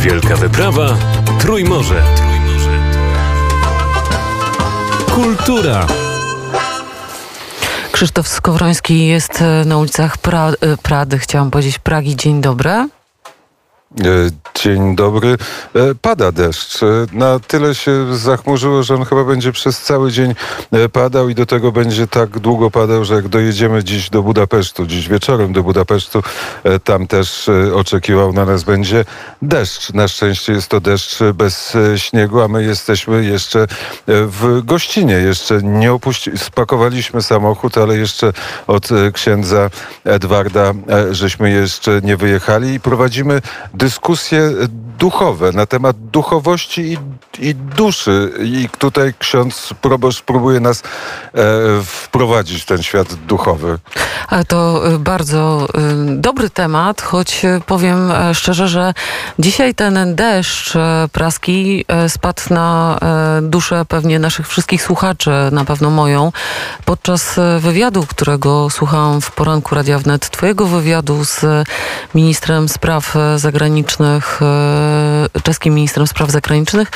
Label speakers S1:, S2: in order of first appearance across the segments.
S1: Wielka wyprawa Trójmorze. Kultura.
S2: Krzysztof Skowroński jest e, na ulicach pra e, Prady, chciałam powiedzieć Pragi. Dzień dobry.
S3: E, Dzień dobry. E, Pada deszcz. E, Na tyle się zachmurzyło, że on chyba będzie przez cały dzień padał i do tego będzie tak długo padał, że jak dojedziemy dziś do Budapesztu, dziś wieczorem do Budapesztu, tam też oczekiwał na nas będzie deszcz. Na szczęście jest to deszcz bez śniegu, a my jesteśmy jeszcze w gościnie. Jeszcze nie opuści... spakowaliśmy samochód, ale jeszcze od księdza Edwarda żeśmy jeszcze nie wyjechali i prowadzimy dyskusje duchowe na temat duchowości i, i duszy. I tutaj ksiądz proboszcz próbuje nas e, wprowadzić w ten świat duchowy.
S2: Ale to y, bardzo y, dobry temat, choć y, powiem e, szczerze, że dzisiaj ten deszcz e, praski e, spadł na e, duszę pewnie naszych wszystkich słuchaczy, na pewno moją. Podczas e, wywiadu, którego słuchałam w poranku Radia Wnet, twojego wywiadu z ministrem spraw e, zagranicznych, e, czeskim ministrem spraw zagranicznych,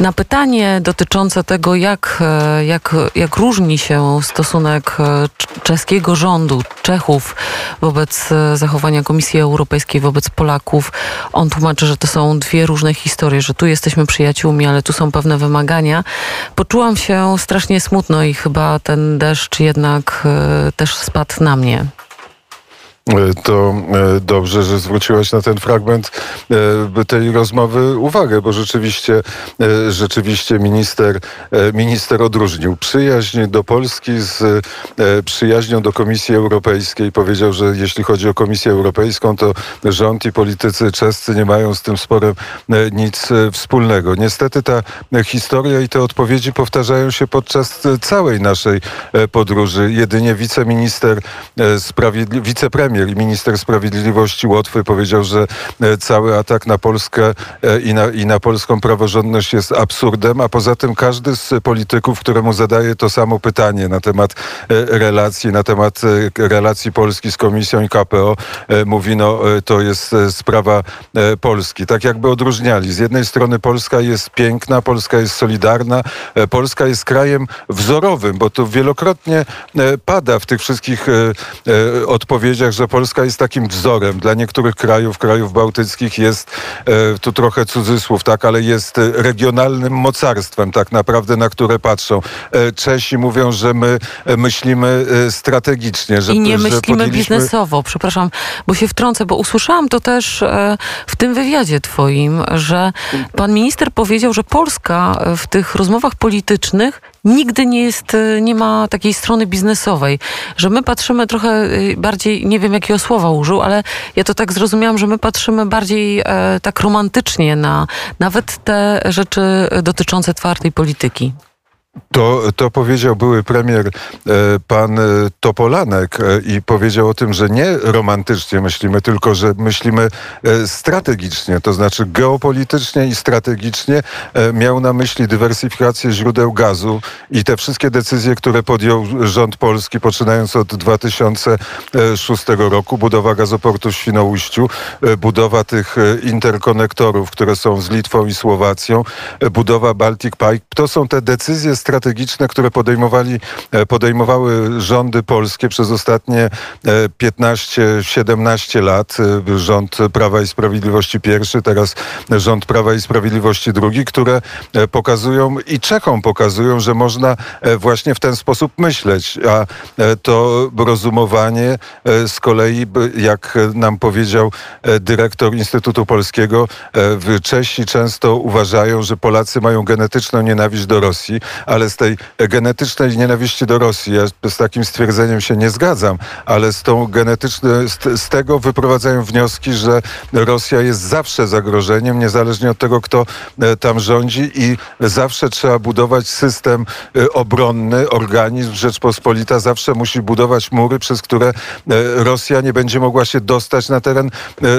S2: na pytanie dotyczące tego, jak, e, jak, jak różni się stosunek e, cz- czeskiego rządu, Czechów wobec e, zachowania Komisji Europejskiej wobec Polaków, on tłumaczy, że to są dwie różne historie, że tu jesteśmy przyjaciółmi, ale tu są pewne wymagania. Poczułam się strasznie smutno i chyba ten deszcz jednak też spadł na mnie.
S3: E, To e, dobrze, że zwróciłaś na ten fragment e, tej rozmowy uwagę, bo rzeczywiście, rzeczywiście minister, minister odróżnił przyjaźń do Polski z przyjaźnią do Komisji Europejskiej. Powiedział, że jeśli chodzi o Komisję Europejską, to rząd i politycy czescy nie mają z tym sporem nic wspólnego. Niestety ta historia i te odpowiedzi powtarzają się podczas całej naszej podróży. Jedynie wiceminister e, sprawiedli- wicepremier i minister sprawiedliwości Łotwy powiedział, że e, cały atak na Polskę e, i na, i na polską praworządność jest absurdem, a poza tym każdy z polityków, któremu zadaje to samo pytanie na temat e, relacji, na temat relacji Polski z Komisją i KPO, mówi, no to jest sprawa Polski. Tak jakby odróżniali. Z jednej strony Polska jest piękna, Polska jest solidarna, Polska jest krajem wzorowym, bo to wielokrotnie pada w tych wszystkich odpowiedziach, że Polska jest takim wzorem. Dla niektórych krajów, krajów bałtyckich jest, e, tu trochę cudzysłów, tak, ale jest e, regionalnym mocarstwem tak naprawdę, na które patrzą. E, Czesi mówią, że my myślimy strategicznie, że
S2: I nie
S3: że
S2: myślimy
S3: podjęliśmy-
S2: biznesowo, przepraszam, bo się wtrącę, bo usłyszałam to też w tym wywiadzie twoim, że pan minister powiedział, że Polska w tych rozmowach politycznych nigdy nie jest, e, nie ma takiej strony biznesowej, że my patrzymy trochę e, bardziej, nie wiem jakiego słowa użył, ale ja to tak zrozumiałam, że my patrzymy bardziej e, tak romantycznie na nawet te rzeczy dotyczące twardej polityki.
S3: To, to powiedział były premier e, pan e, Topolanek e, i powiedział o tym, że nie romantycznie myślimy, tylko że myślimy strategicznie, to znaczy geopolitycznie i strategicznie. Miał na myśli dywersyfikację źródeł gazu i te wszystkie decyzje, które podjął rząd polski, poczynając od 2006 roku, budowa gazoportu w Świnoujściu, budowa tych interkonektorów, które są z Litwą i Słowacją, budowa Baltic Pipe. To są te decyzje strategiczne, które podejmowali, e, podejmowały rządy polskie przez ostatnie e, 15-17 lat. E, Rząd Prawa i Sprawiedliwości pierwszy, teraz rząd Prawa i Sprawiedliwości drugi, które e, pokazują i Czechom pokazują, że można e, właśnie w ten sposób myśleć. A e, to rozumowanie e, z kolei, jak nam powiedział e, dyrektor Instytutu Polskiego, e, w Czesi często uważają, że Polacy mają genetyczną nienawiść do Rosji, ale z tej genetycznej nienawiści do Rosji, ja z takim stwierdzeniem się nie zgadzam, ale z tą genetyczną, z, z tego wyprowadzają wnioski, że Rosja jest zawsze zagrożeniem, niezależnie od tego, kto e, tam rządzi i zawsze trzeba budować system e, obronny, organizm Rzeczpospolita zawsze musi budować mury, przez które e, Rosja nie będzie mogła się dostać na teren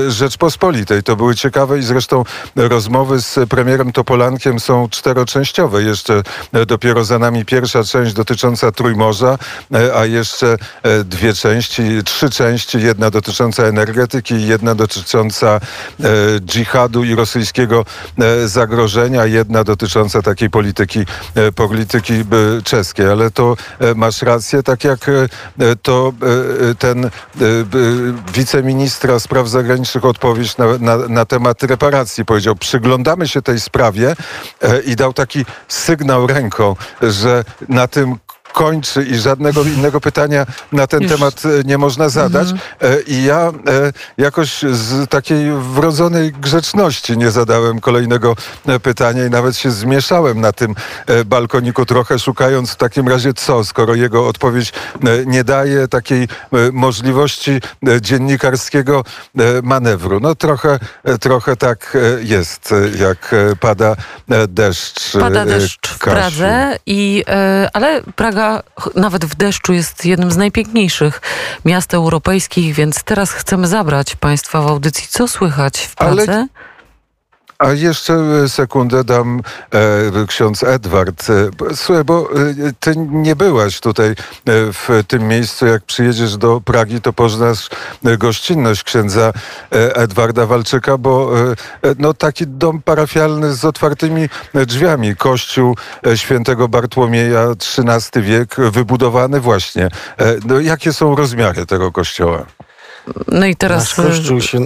S3: Rzeczpospolitej. To były ciekawe i zresztą rozmowy z premierem Topolankiem są czteroczęściowe. Jeszcze e, dopiero za nami pierwsza część dotycząca Trójmorza, a jeszcze dwie części, trzy części, jedna dotycząca energetyki jedna dotycząca dżihadu i rosyjskiego zagrożenia, jedna dotycząca takiej polityki, polityki czeskiej. Ale to masz rację, tak jak to ten wiceministra spraw zagranicznych odpowiedź na, na, na temat reparacji powiedział, przyglądamy się tej sprawie e, i dał taki sygnał ręką, że na tym kończy i żadnego innego pytania na ten Już. temat e, nie można zadać. Mhm. E, I ja e, jakoś z takiej wrodzonej grzeczności nie zadałem kolejnego pytania i nawet się zmieszałem na tym balkoniku trochę, szukając w takim razie co, skoro jego odpowiedź nie daje takiej możliwości dziennikarskiego manewru. No trochę, trochę tak jest, jak pada deszcz.
S2: Pada deszcz w Pradze, i, ale Praga nawet w deszczu jest jednym z najpiękniejszych miast europejskich, więc teraz chcemy zabrać Państwa w audycji. Co słychać w Pradze? Ale...
S3: A jeszcze e, sekundę dam e, ksiądz Edward. E, słuchaj, bo e, ty nie byłaś tutaj w tym miejscu. Jak przyjedziesz do Pragi, to poznasz gościnność księdza Edwarda Walczyka, bo no, taki dom parafialny z otwartymi drzwiami. Kościół świętego Bartłomieja, XIII wiek, wybudowany właśnie. No, jakie są rozmiary tego kościoła?
S2: No i teraz. Nasz się...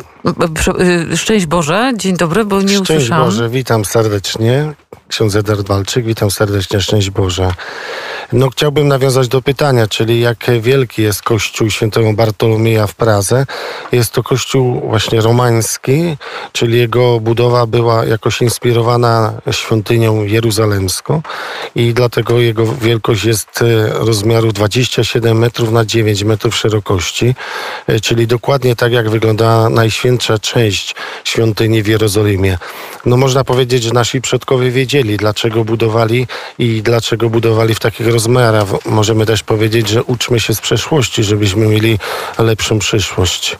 S2: Y, szczęść Boże, dzień dobry, bo nie
S4: Szczęść
S2: usłyszałam.
S4: Szczęść Boże, witam serdecznie. Ksiądz Edward Walczyk, witam serdecznie, szczęść Boże. No chciałbym nawiązać do pytania, czyli jak wielki jest kościół świętego Bartolomieja w Pradze. Jest to kościół właśnie romański, czyli jego budowa była jakoś inspirowana świątynią jeruzalemską i dlatego jego wielkość jest e, rozmiaru 27 metrów na 9 metrów szerokości, e, czyli dokładnie tak jak wygląda najświętsza część świątyni w Jerozolimie. No można powiedzieć, że nasi przodkowie wiedzieli, dlaczego budowali i dlaczego budowali w takich rozmiarach. Możemy też powiedzieć, że uczmy się z przeszłości, żebyśmy mieli lepszą przyszłość.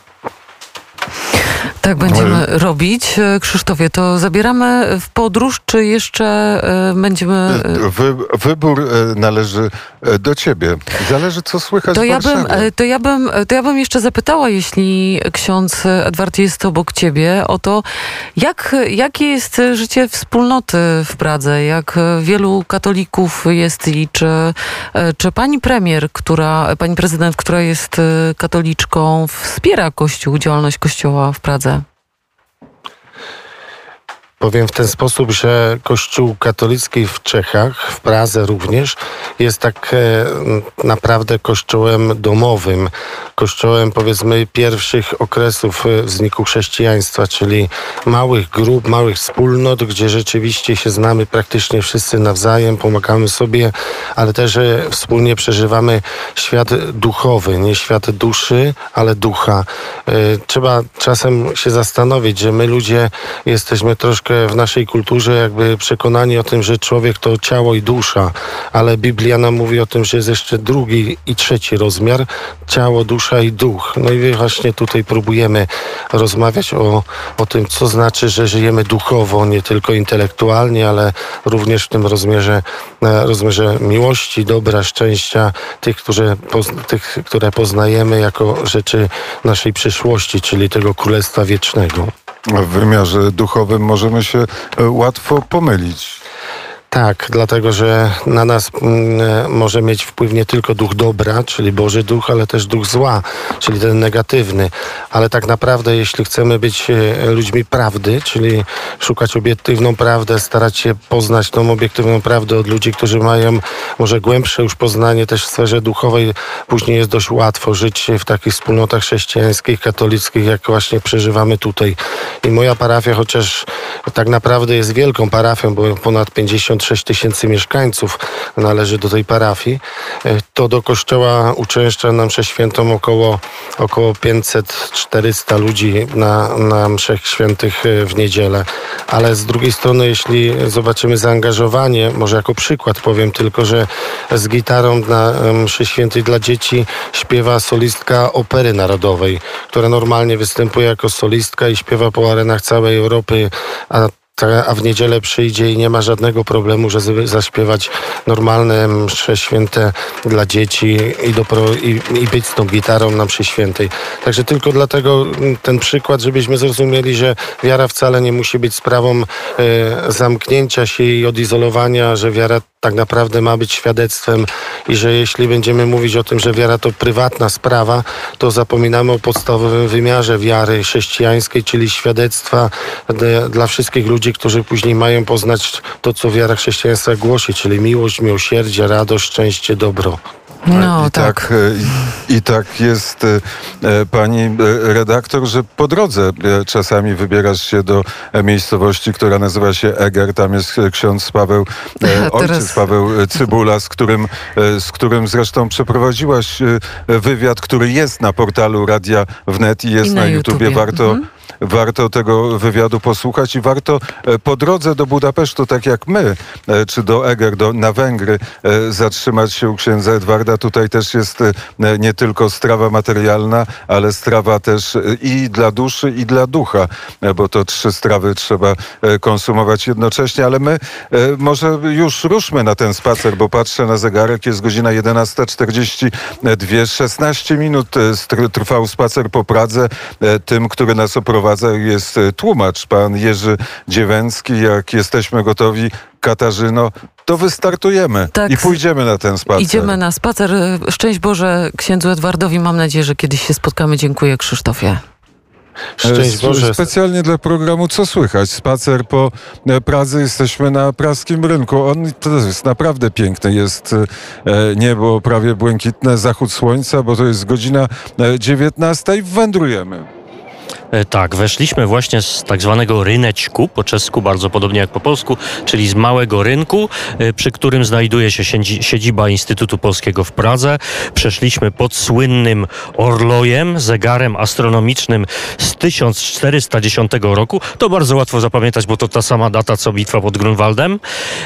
S2: Tak będziemy robić. E, Krzysztofie, to zabieramy w podróż, czy jeszcze e, będziemy...
S3: E, wy, wybór należy do ciebie. Zależy, co słychać
S2: to
S3: w
S2: ja bym, to, ja bym, to ja bym jeszcze zapytała, jeśli ksiądz Edward jest obok ciebie, o to, jak, jakie jest życie wspólnoty w Pradze, jak wielu katolików jest i czy, czy pani premier, która, pani prezydent, która jest katoliczką, wspiera Kościół, działalność Kościoła w Pradze?
S4: Powiem w ten sposób, że Kościół katolicki w Czechach, w Pradze również, jest tak e, naprawdę kościołem domowym, kościołem powiedzmy pierwszych okresów e, wzniku chrześcijaństwa, czyli małych grup, małych wspólnot, gdzie rzeczywiście się znamy praktycznie wszyscy nawzajem, pomagamy sobie, ale też e, wspólnie przeżywamy świat duchowy, nie świat duszy, ale ducha. Trzeba czasem się zastanowić, że my ludzie jesteśmy troszkę w naszej kulturze jakby przekonani o tym, że człowiek to ciało i dusza, ale Biblia nam mówi o tym, że jest jeszcze drugi i trzeci rozmiar, ciało, dusza i duch. No i właśnie tutaj próbujemy rozmawiać o, o tym, co znaczy, że żyjemy duchowo, nie tylko intelektualnie, ale również w tym rozmiarze, rozmiarze miłości, dobra, szczęścia, tych, które, tych, które poznajemy jako rzeczy naszej przyszłości, czyli tego Królestwa Wiecznego
S3: w wymiarze duchowym możemy się e, łatwo pomylić.
S4: Tak, dlatego że na nas mm, może mieć wpływ nie tylko duch dobra, czyli Boży duch, ale też duch zła, czyli ten negatywny. Ale tak naprawdę, jeśli chcemy być e, ludźmi prawdy, czyli szukać obiektywną prawdę, starać się poznać tą obiektywną prawdę od ludzi, którzy mają może głębsze już poznanie też w sferze duchowej, później jest dość łatwo żyć w takich wspólnotach chrześcijańskich, katolickich, jak właśnie przeżywamy tutaj. I moja parafia, chociaż tak naprawdę jest wielką parafią, bo ponad 50 6 tysięcy mieszkańców należy do tej parafii, e, to do kościoła uczęszcza na mszę świętą około, około 500-400 ludzi na, na mszech świętych e, w niedzielę. Ale z drugiej strony, jeśli zobaczymy zaangażowanie, może jako przykład powiem tylko, że z gitarą na mszy świętej dla dzieci śpiewa solistka Opery Narodowej, która normalnie występuje jako solistka i śpiewa po arenach całej Europy, a a w niedzielę przyjdzie i nie ma żadnego problemu, że żeby zaśpiewać normalne msze święte dla dzieci i, dopro, i, i być z tą gitarą na mszy świętej. Także tylko dlatego mm, ten przykład, żebyśmy zrozumieli, że wiara wcale nie musi być sprawą e, zamknięcia się i odizolowania, że wiara tak naprawdę ma być świadectwem i że jeśli będziemy mówić o tym, że wiara to prywatna sprawa, to zapominamy o podstawowym wymiarze wiary chrześcijańskiej, czyli świadectwa de, dla wszystkich ludzi, którzy później mają poznać to, co wiara chrześcijańska głosi, czyli miłość, miłosierdzie, radość, szczęście, dobro.
S2: No
S3: I
S2: tak.
S3: tak, e, i tak jest e, e, pani redaktor, że po drodze czasami wybierasz się do miejscowości, która nazywa się Eger. Tam jest ksiądz Paweł,
S2: Teraz-
S3: ojciec Paweł e, Cybula, z którym, z którym zresztą przeprowadziłaś wywiad, który jest na portalu Radia Wnet i jest
S2: I na
S3: na, YouTubie.
S2: YouTubie.
S3: Warto,
S2: Mhm.
S3: Warto tego wywiadu posłuchać i warto e, po drodze do Budapesztu, tak jak my, e, czy do Eger, do, na Węgry, e, zatrzymać się u księdza Edwarda. Tutaj też jest nie tylko strawa materialna, ale strawa też i dla duszy, i dla ducha, bo to trzy strawy trzeba konsumować jednocześnie, ale my może już ruszmy na ten spacer, bo patrzę na zegarek, jest godzina 11.42, 16 minut trwał spacer po Pradze. Tym, który nas oprowadza jest e, tłumacz, pan Jerzy Dziewęcki. Jak jesteśmy gotowi, Katarzyno, to wystartujemy
S2: Tak.
S3: i pójdziemy na ten spacer.
S2: Idziemy na spacer. Szczęść Boże księdzu Edwardowi. Mam nadzieję, że kiedyś się spotkamy. Dziękuję Krzysztofie.
S4: Szczęść
S3: E,
S4: Boże.
S3: Specjalnie dla programu Co Słychać? Spacer po e, Pradze. Jesteśmy na praskim rynku. On to jest naprawdę piękny. Jest niebo prawie błękitne, zachód słońca, bo to jest godzina e, 19 i wędrujemy.
S5: E, Tak, weszliśmy właśnie z tak zwanego ryneczku, po czesku bardzo podobnie jak po polsku, czyli z małego rynku, e, przy którym znajduje się siedzi- siedziba Instytutu Polskiego w Pradze. Przeszliśmy pod słynnym Orlojem, zegarem astronomicznym z 1410 roku. To bardzo łatwo zapamiętać, bo to ta sama data co bitwa pod Grunwaldem.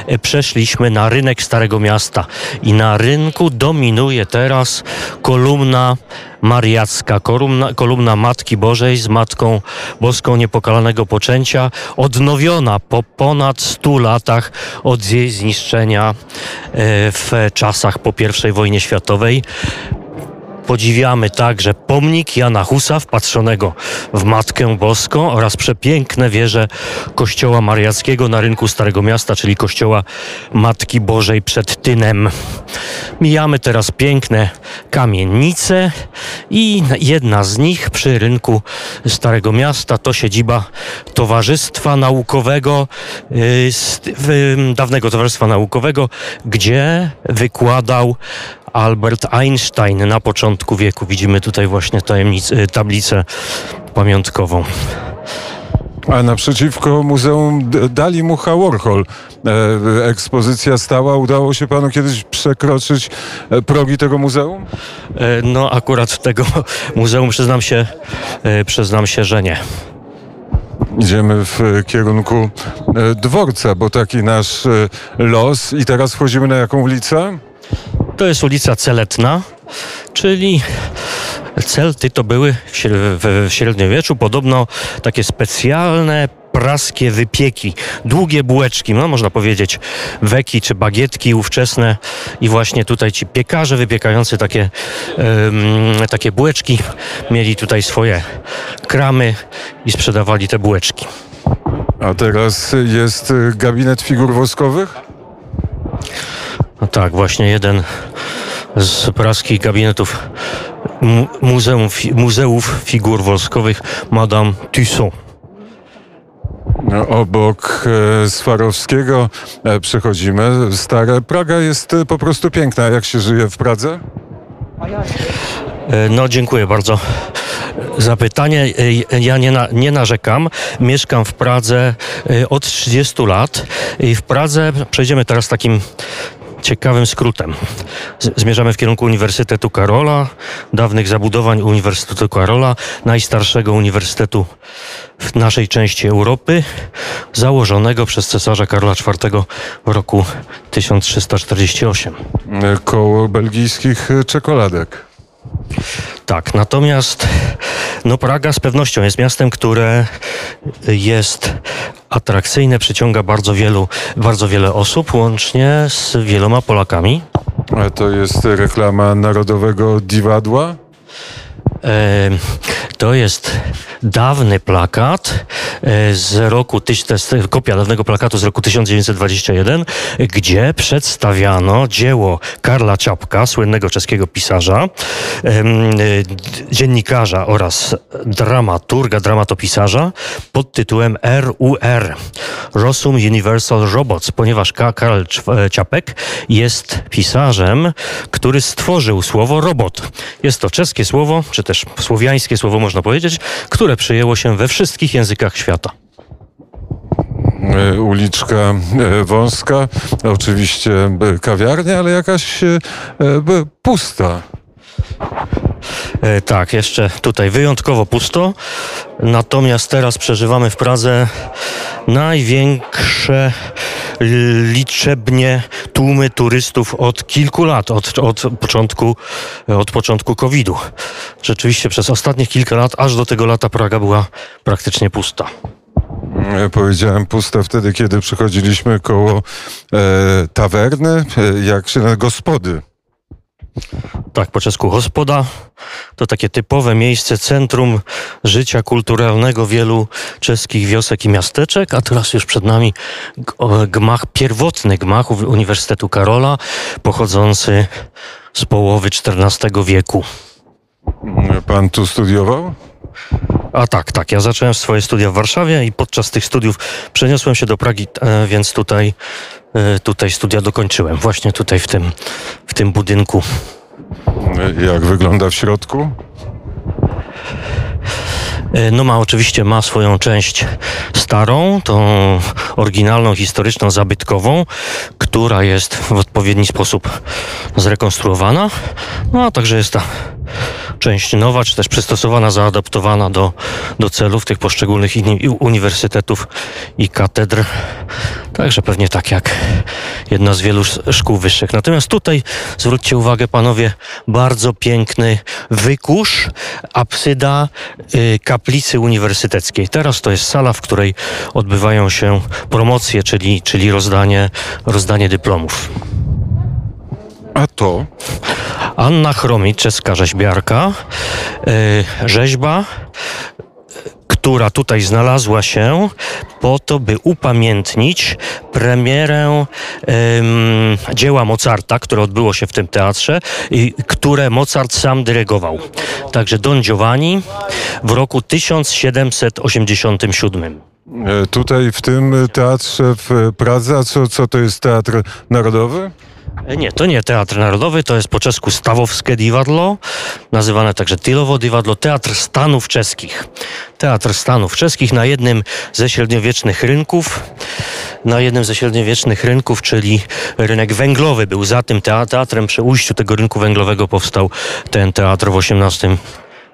S5: E, Przeszliśmy na rynek Starego Miasta i na rynku dominuje teraz kolumna mariacka, kolumna, kolumna Matki Bożej z Matką Boską Niepokalanego Poczęcia, odnowiona po ponad 100 latach od jej zniszczenia e, w czasach po I wojnie światowej. Podziwiamy także pomnik Jana Husa wpatrzonego w Matkę Boską oraz przepiękne wieże Kościoła Mariackiego na rynku Starego Miasta, czyli Kościoła Matki Bożej przed Tynem. Mijamy teraz piękne kamienice i jedna z nich przy rynku Starego Miasta to siedziba Towarzystwa Naukowego, w- dawnego Towarzystwa Naukowego, gdzie wykładał Albert Einstein na początku wieku. Widzimy tutaj właśnie tajemnic, y, tablicę pamiątkową.
S3: A naprzeciwko Muzeum Dali Mucha Warhol e, ekspozycja stała. Udało się panu kiedyś przekroczyć e, progi tego muzeum?
S5: E, No akurat tego muzeum przyznam się, e, przyznam się, że nie.
S3: Idziemy w kierunku e, dworca, bo taki nasz e, los. I teraz wchodzimy na jaką ulicę?
S5: To jest ulica Celetna, czyli Celty to były w śre- w w średniowieczu podobno takie specjalne praskie wypieki, długie bułeczki, no można powiedzieć weki czy bagietki ówczesne i właśnie tutaj ci piekarze wypiekający takie, em, takie bułeczki mieli tutaj swoje kramy i sprzedawali te bułeczki.
S3: A teraz jest gabinet figur woskowych?
S5: No tak, właśnie jeden z praskich gabinetów mu- muzeum, muzeów figur woskowych Madame Tussaud.
S3: Obok e, Swarowskiego e, przechodzimy. Stare. Praga jest e, po prostu piękna. Jak się żyje w Pradze?
S5: No, dziękuję bardzo za pytanie. Ja nie, na, nie narzekam. Mieszkam w Pradze od 30 lat i w Pradze przejdziemy teraz takim ciekawym skrótem. Zmierzamy w kierunku Uniwersytetu Karola, dawnych zabudowań Uniwersytetu Karola, najstarszego uniwersytetu w naszej części Europy, założonego przez cesarza Karola IV w roku 1348.
S3: E, Koło belgijskich czekoladek.
S5: Tak, natomiast no Praga z pewnością jest miastem, które jest atrakcyjne, przyciąga bardzo wielu, bardzo wiele osób, łącznie z wieloma Polakami.
S3: A to jest reklama narodowego dziwadła?
S5: E, To jest dawny plakat e, z roku, kopia dawnego plakatu z roku 1921, gdzie przedstawiano dzieło Karla Czapka, słynnego czeskiego pisarza, e, dziennikarza oraz dramaturga, dramatopisarza pod tytułem RUR, Rosum Universal Robots, ponieważ Ka- Karl Cz- Czapek jest pisarzem, który stworzył słowo robot. Jest to czeskie słowo, czy też słowiańskie słowo można powiedzieć, które przyjęło się we wszystkich językach świata.
S3: E, Uliczka e, wąska, oczywiście e, kawiarnia, ale jakaś pusta.
S5: E, tak, jeszcze tutaj wyjątkowo pusto. Natomiast teraz przeżywamy w Pradze największe liczebnie tłumy turystów od kilku lat, od, od początku, od początku COVID-u. Rzeczywiście przez ostatnich kilka lat, aż do tego lata Praga była praktycznie pusta.
S3: E, Powiedziałem pusta wtedy, kiedy przychodziliśmy koło e, tawerny, e, jak się na gospody.
S5: Tak, po czesku hospoda to takie typowe miejsce, centrum życia kulturalnego wielu czeskich wiosek i miasteczek, a teraz już przed nami gmach, pierwotny gmach Uniwersytetu Karola, pochodzący z połowy XIV wieku.
S3: Pan tu studiował?
S5: A tak, tak, ja zacząłem swoje studia w Warszawie i podczas tych studiów przeniosłem się do Pragi, e, więc tutaj, tutaj studia dokończyłem, właśnie tutaj w tym, w tym budynku.
S3: Jak wygląda w środku?
S5: E, No ma oczywiście ma swoją część starą, tą oryginalną, historyczną, zabytkową, która jest w odpowiedni sposób zrekonstruowana. No a także jest ta część nowa, czy też przystosowana, zaadaptowana do, do celów tych poszczególnych uniwersytetów i katedr. Także pewnie tak jak jedna z wielu sz- szkół wyższych. Natomiast tutaj zwróćcie uwagę, panowie, bardzo piękny wykusz, apsyda y, kaplicy uniwersyteckiej. Teraz to jest sala, w której odbywają się promocje, czyli, czyli rozdanie, rozdanie dyplomów.
S3: A to?
S5: Anna Chromit, czeska rzeźbiarka, y, rzeźba, która tutaj znalazła się po to, by upamiętnić premierę ym, dzieła Mozarta, które odbyło się w tym teatrze i które Mozart sam dyrygował. Także Don Giovanni w roku 1787.
S3: E, Tutaj w tym teatrze w Pradze, a co, co to jest Teatr Narodowy?
S5: E, Nie, to nie Teatr Narodowy, to jest po czesku Stawowskie Divadlo, nazywane także Tylowo Divadlo, Teatr Stanów Czeskich. Teatr Stanów Czeskich na jednym ze średniowiecznych rynków, na jednym ze średniowiecznych rynków, czyli rynek węglowy był za tym tea- teatrem. Przy ujściu tego rynku węglowego powstał ten teatr w XVIII,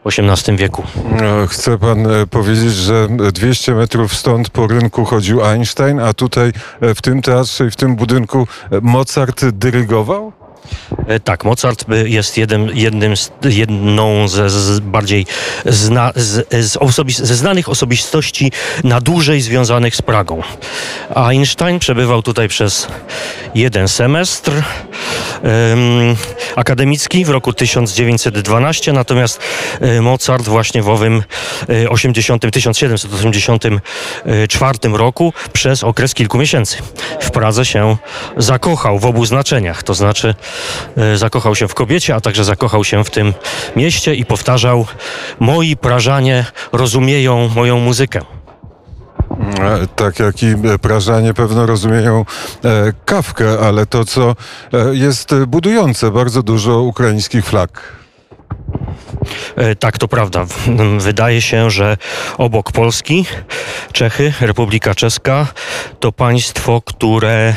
S5: XVIII wieku.
S3: E, Chce pan e, powiedzieć, że 200 metrów stąd po rynku chodził Einstein, a tutaj e, w tym teatrze i w tym budynku Mozart dyrygował?
S5: E, Tak, Mozart y, jest jednym, jednym z, jedną ze z bardziej zna, z, z ze znanych osobistości na dłużej związanych z Pragą. A Einstein przebywał tutaj przez jeden semestr em, akademicki w roku 1912, natomiast e, Mozart właśnie w owym e, 80, 1784 roku przez okres kilku miesięcy w Pradze się zakochał w obu znaczeniach, to znaczy e, zakochał się w kobiecie, a także zakochał się w tym mieście i powtarzał moi Prażanie rozumieją moją muzykę.
S3: E, Tak jak i e, Prażanie pewno rozumieją e, kawkę, ale to, co e, jest e, budujące, bardzo dużo ukraińskich flag.
S5: E, Tak, to prawda. Wydaje się, że obok Polski, Czechy, Republika Czeska to państwo, które e,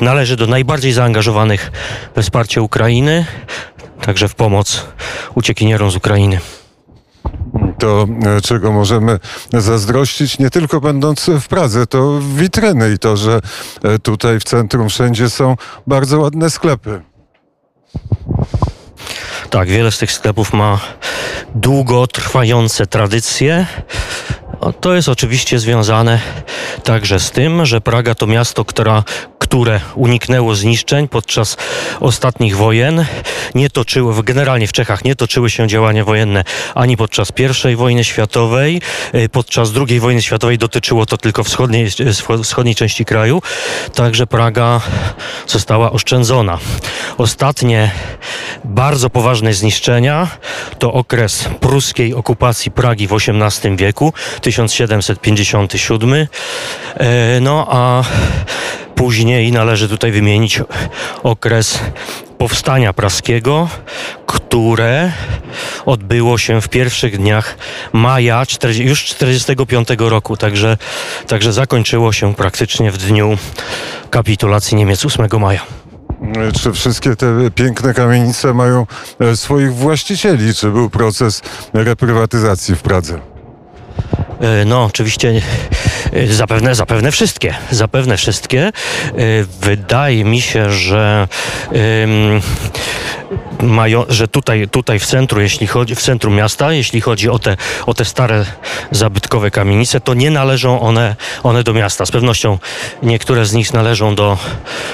S5: należy do najbardziej zaangażowanych we wsparcie Ukrainy, także w pomoc uciekinierom z Ukrainy.
S3: To, e, czego możemy zazdrościć, nie tylko będąc w Pradze, to witryny i to, że tutaj w centrum wszędzie są bardzo ładne sklepy.
S5: Tak, wiele z tych sklepów ma długotrwające tradycje. To jest oczywiście związane także z tym, że Praga to miasto, która, które uniknęło zniszczeń podczas ostatnich wojen. Nie toczyło, generalnie w Czechach nie toczyły się działania wojenne ani podczas I wojny światowej. Y, Podczas II wojny światowej dotyczyło to tylko wschodniej, y, wschodniej części kraju. Także Praga została oszczędzona. Ostatnie bardzo poważne zniszczenia to okres pruskiej okupacji Pragi w XVIII wieku, 1757. E, No a później należy tutaj wymienić okres powstania praskiego, które odbyło się w pierwszych dniach maja 40, już 45 roku, także, także zakończyło się praktycznie w dniu kapitulacji Niemiec 8 maja.
S3: Czy wszystkie te piękne kamienice mają e, swoich właścicieli? Czy był proces reprywatyzacji w Pradze?
S5: E, No, oczywiście zapewne, zapewne wszystkie. Zapewne wszystkie. E, Wydaje mi się, że mają, że tutaj, tutaj w centrum, jeśli chodzi, w centrum miasta, jeśli chodzi o te, o te stare zabytkowe kamienice, to nie należą one, one do miasta. Z pewnością niektóre z nich należą do,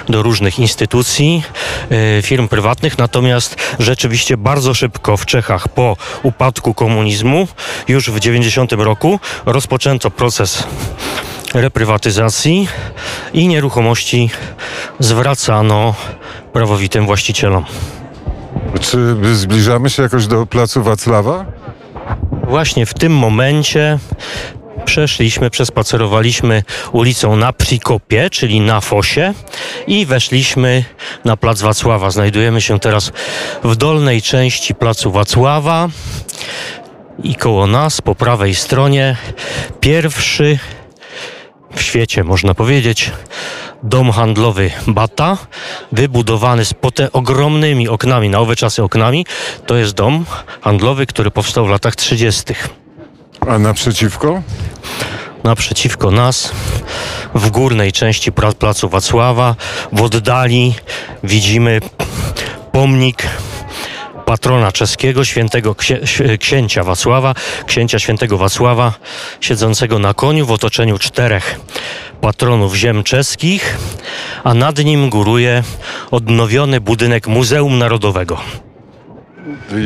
S5: do różnych instytucji, e, firm prywatnych, natomiast rzeczywiście bardzo szybko w Czechach po upadku komunizmu, już w 90 roku, rozpoczęto proces reprywatyzacji i nieruchomości zwracano prawowitym właścicielom.
S3: Czy zbliżamy się jakoś do placu Wacława?
S5: Właśnie w tym momencie przeszliśmy, przespacerowaliśmy ulicą na Przikopie, czyli na Fosie i weszliśmy na plac Wacława. Znajdujemy się teraz w dolnej części placu Wacława i koło nas po prawej stronie pierwszy w świecie, można powiedzieć, dom handlowy Bata, wybudowany z pote ogromnymi oknami, na owe czasy oknami. To jest dom handlowy, który powstał w latach 30.
S3: A naprzeciwko?
S5: Naprzeciwko nas, w górnej części placu Wacława, w oddali widzimy pomnik patrona czeskiego, świętego księ, księcia Wacława, księcia świętego Wacława, siedzącego na koniu w otoczeniu czterech patronów ziem czeskich, a nad nim góruje odnowiony budynek Muzeum Narodowego.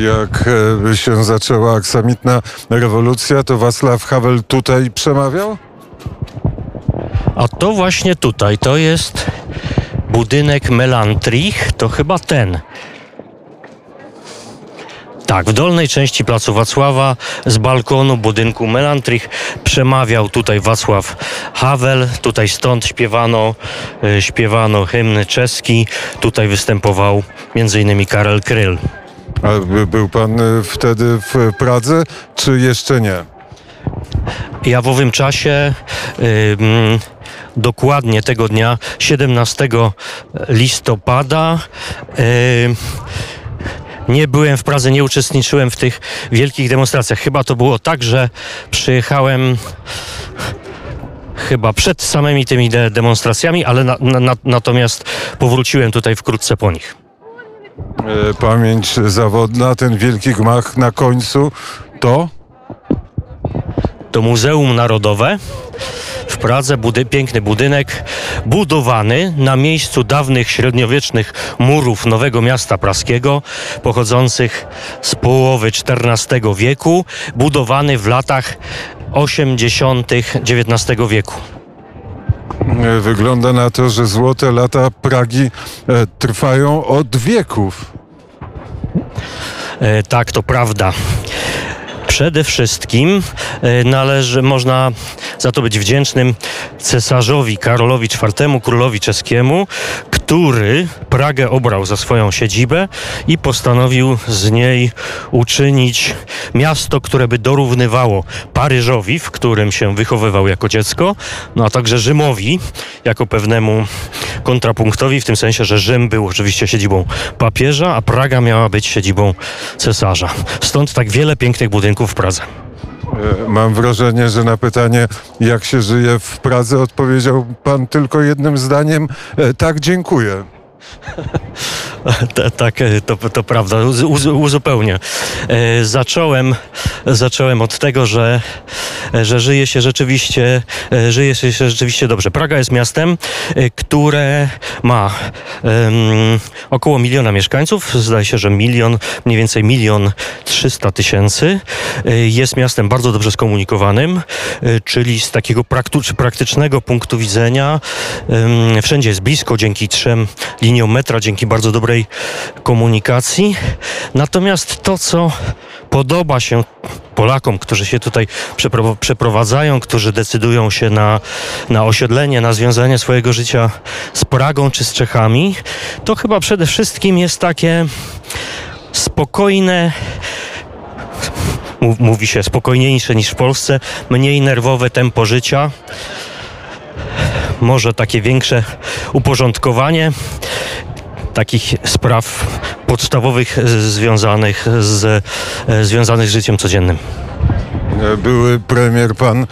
S3: Jak e, się zaczęła aksamitna rewolucja, to Wacław Havel tutaj przemawiał?
S5: A to właśnie tutaj, to jest budynek Melantrich, to chyba ten. Tak, w dolnej części placu Wacława z balkonu budynku Melantrich przemawiał tutaj Wacław Havel. Tutaj stąd śpiewano, e, śpiewano hymn czeski. Tutaj występował m.in. Karel Kryl.
S3: A by- był pan e, wtedy w Pradze, czy jeszcze nie?
S5: Ja w owym czasie ym, dokładnie tego dnia, 17 listopada, ym, nie byłem w Pradze, nie uczestniczyłem w tych wielkich demonstracjach. Chyba to było tak, że przyjechałem chyba przed samymi tymi de- demonstracjami, ale na, na, na, natomiast powróciłem tutaj wkrótce po nich.
S3: E, Pamięć zawodna, ten wielki gmach na końcu, to?
S5: To Muzeum Narodowe w Pradze, budy, piękny budynek, budowany na miejscu dawnych średniowiecznych murów Nowego Miasta Praskiego, pochodzących z połowy XIV wieku, budowany w latach 80. XIX wieku.
S3: Wygląda na to, że złote lata Pragi e, trwają od wieków.
S5: E, tak, to prawda. Przede wszystkim e, należy, można za to być wdzięcznym cesarzowi Karolowi IV, królowi czeskiemu, który Pragę obrał za swoją siedzibę i postanowił z niej uczynić miasto, które by dorównywało Paryżowi, w którym się wychowywał jako dziecko, no a także Rzymowi, jako pewnemu kontrapunktowi, w tym sensie, że Rzym był oczywiście siedzibą papieża, a Praga miała być siedzibą cesarza. Stąd tak wiele pięknych budynków w Pradze.
S3: E, Mam wrażenie, że na pytanie, jak się żyje w Pradze, odpowiedział pan tylko jednym zdaniem: e, tak, dziękuję.
S5: Ta- Tak, e, to, to prawda, uz- uz- uzupełnię. E, Zacząłem, zacząłem od tego, że, że żyje się rzeczywiście, e, żyje się rzeczywiście dobrze. Praga jest miastem, e, które ma em, około miliona mieszkańców, zdaje się, że milion, mniej więcej milion trzysta tysięcy. E, Jest miastem bardzo dobrze skomunikowanym, e, czyli z takiego praktycznego punktu widzenia em, wszędzie jest blisko dzięki trzem liniom metra, dzięki bardzo dobrej komunikacji. Natomiast to, co podoba się Polakom, którzy się tutaj przepro- przeprowadzają, którzy decydują się na, na osiedlenie, na związanie swojego życia z Pragą czy z Czechami, to chyba przede wszystkim jest takie spokojne, mów- mówi się spokojniejsze niż w Polsce, mniej nerwowe tempo życia, może takie większe uporządkowanie takich spraw podstawowych e, związanych z, e, związanych z życiem codziennym.
S3: E, Były premier pan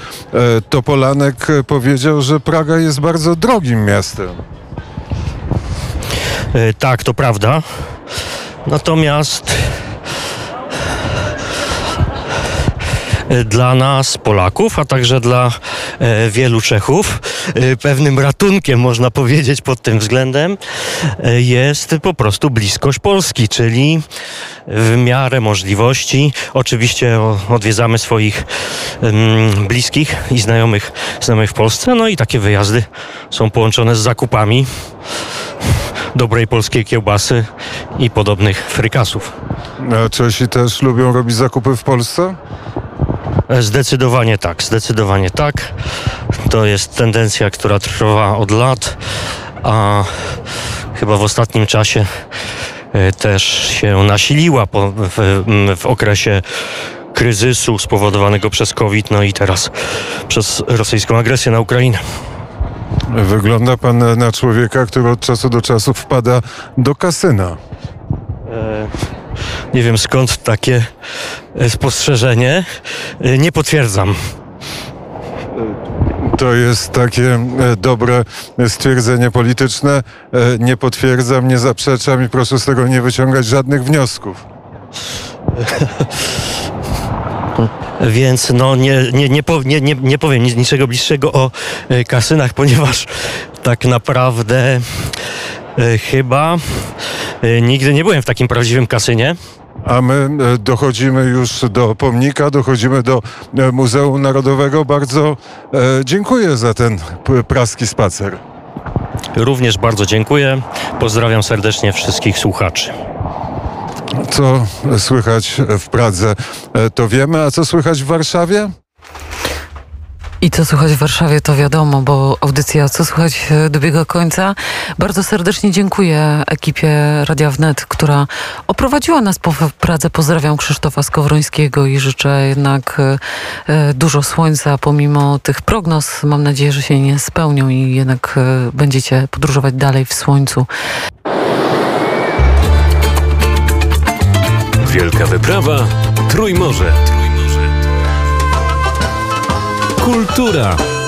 S3: Topolanek powiedział, że Praga jest bardzo drogim miastem.
S5: Tak, to prawda. Natomiast dla nas, Polaków, a także dla wielu Czechów, e, pewnym ratunkiem, można powiedzieć, pod tym względem e, jest po prostu bliskość Polski, czyli w miarę możliwości. Oczywiście odwiedzamy swoich em, bliskich i znajomych, znajomych w Polsce, no i takie wyjazdy są połączone z zakupami dobrej polskiej kiełbasy i podobnych frykasów.
S3: A Czesi też lubią robić zakupy w Polsce?
S5: Zdecydowanie tak, zdecydowanie tak. To jest tendencja, która trwa od lat, a chyba w ostatnim czasie e, też się nasiliła po, w, w okresie kryzysu spowodowanego przez COVID, no i teraz przez rosyjską agresję na Ukrainę.
S3: Wygląda pan na człowieka, który od czasu do czasu wpada do kasyna.
S5: E, Nie wiem skąd takie e, spostrzeżenie. E, Nie potwierdzam.
S3: To jest takie e, dobre stwierdzenie polityczne. E, Nie potwierdzam, nie zaprzeczam i proszę z tego nie wyciągać żadnych wniosków.
S5: Więc no nie, nie, nie, po- nie, nie, nie powiem nic, niczego bliższego o e, kasynach, ponieważ tak naprawdę e, chyba e, nigdy nie byłem w takim prawdziwym kasynie.
S3: A my e, dochodzimy już do pomnika, dochodzimy do e, Muzeum Narodowego. Bardzo e, dziękuję za ten praski spacer.
S5: Również bardzo dziękuję. Pozdrawiam serdecznie wszystkich słuchaczy.
S3: Co słychać w Pradze, e, to wiemy, a co słychać w Warszawie?
S2: I co słychać w Warszawie, to wiadomo, bo audycja Co słychać e, dobiega końca. Bardzo serdecznie dziękuję ekipie Radia Wnet, która oprowadziła nas po Pradze. Pozdrawiam Krzysztofa Skowrońskiego i życzę jednak e, e, dużo słońca pomimo tych prognoz. Mam nadzieję, że się nie spełnią i jednak będziecie podróżować dalej w słońcu.
S1: Wielka wyprawa Trójmorze. Kultura.